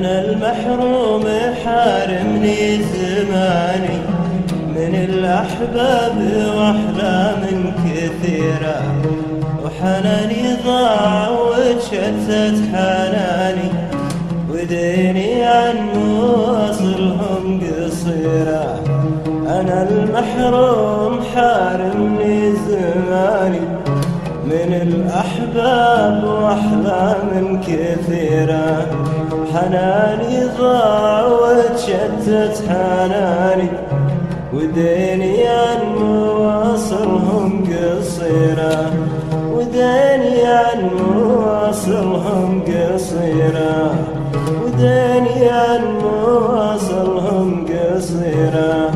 أنا المحروم حارمني زماني من الأحباب وأحلام كثيرة وحناني ضاع وتشتت حناني وديني عن مواصلهم قصيرة أنا المحروم حارمني زماني من الأحباب وأحلام كثيرة حناني ضاع وتشتت حناني وديني عن مواصلهم قصيرة. وديني عن مواصلهم قصيرة. وديني عن مواصلهم قصيرة.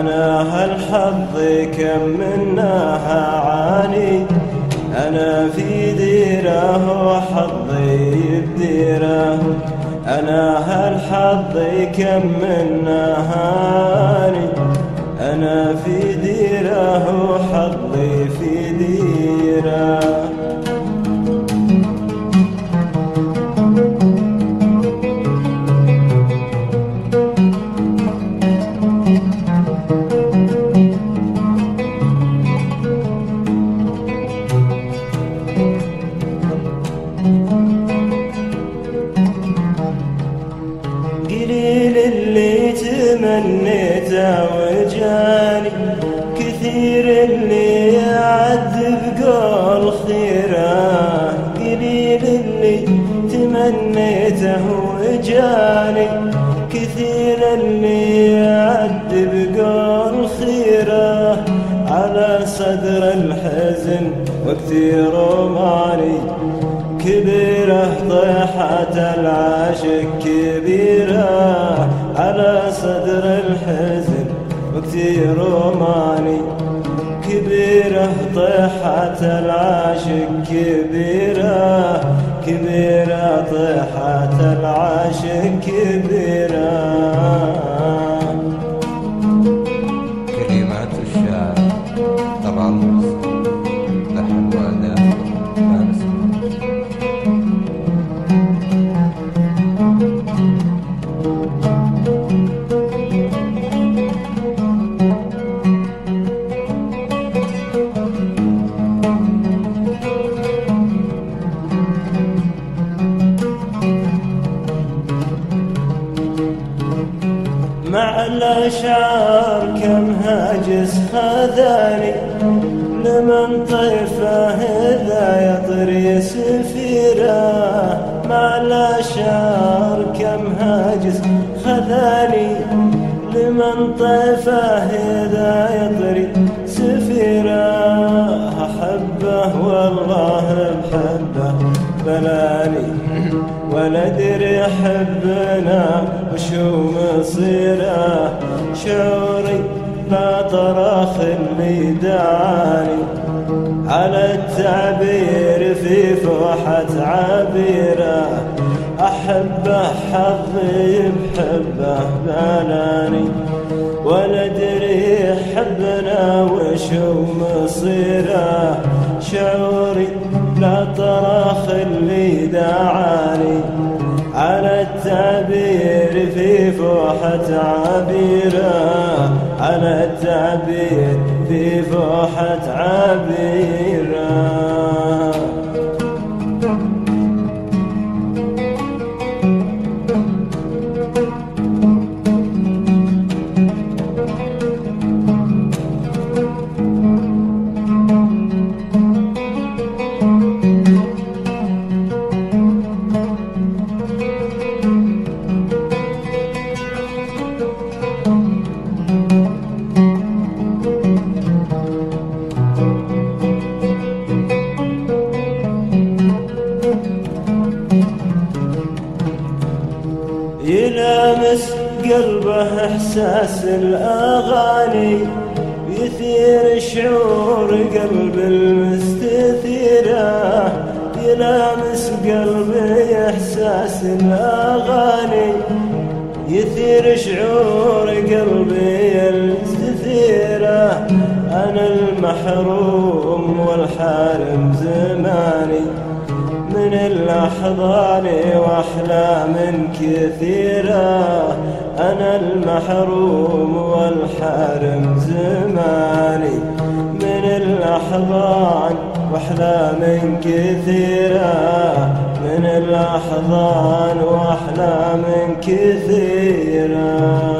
أنا هالحظ كم منها بديره أنا هالحظ كم منها هاني أنا في ديره وحظي قليل اللي تمنيته وجاني كثير اللي يعذب قول خيره. قليل اللي تمنيته وجاني كثير اللي يعذب قول خيره. على صدر الحزن وكثير ماني كبيرة طيحة العاشق كبيرة. على صدر الحزن وكثير ماني كبيرة طيحة العاشق كبيرة. كبيرة طيحة العاشق كبيرة. الأشعار كم هاجس خذاني لمن طيفه إذا يطري سفيره مع الأشعار كم هاجس خذاني لمن طيفه إذا يطري سفيره أحبه والله بحبه بلاني ولا ادري حبنا وشو مصيره؟ شعوري لا طرخ اللي دعاني على التعبير في فوحة عبيره أحبه حظي بحبه بلاني ولا ادري حبنا وشو مصيره؟ شعوري لا طرخ اللي دعاني التعبير في فوحة عبيرة على التعبير في فوحة عبيرة يلامس قلبه إحساس الأغاني يثير شعور قلب المستثيرة. يلامس قلبي إحساس الأغاني يثير شعور قلبي المستثيرة. أنا المحروم والحارم زماني. من الأحضان وأحلام كثيرة أنا المحروم والحارم زماني. من الأحضان وأحلام كثيرة من الأحضان وأحلام كثيرة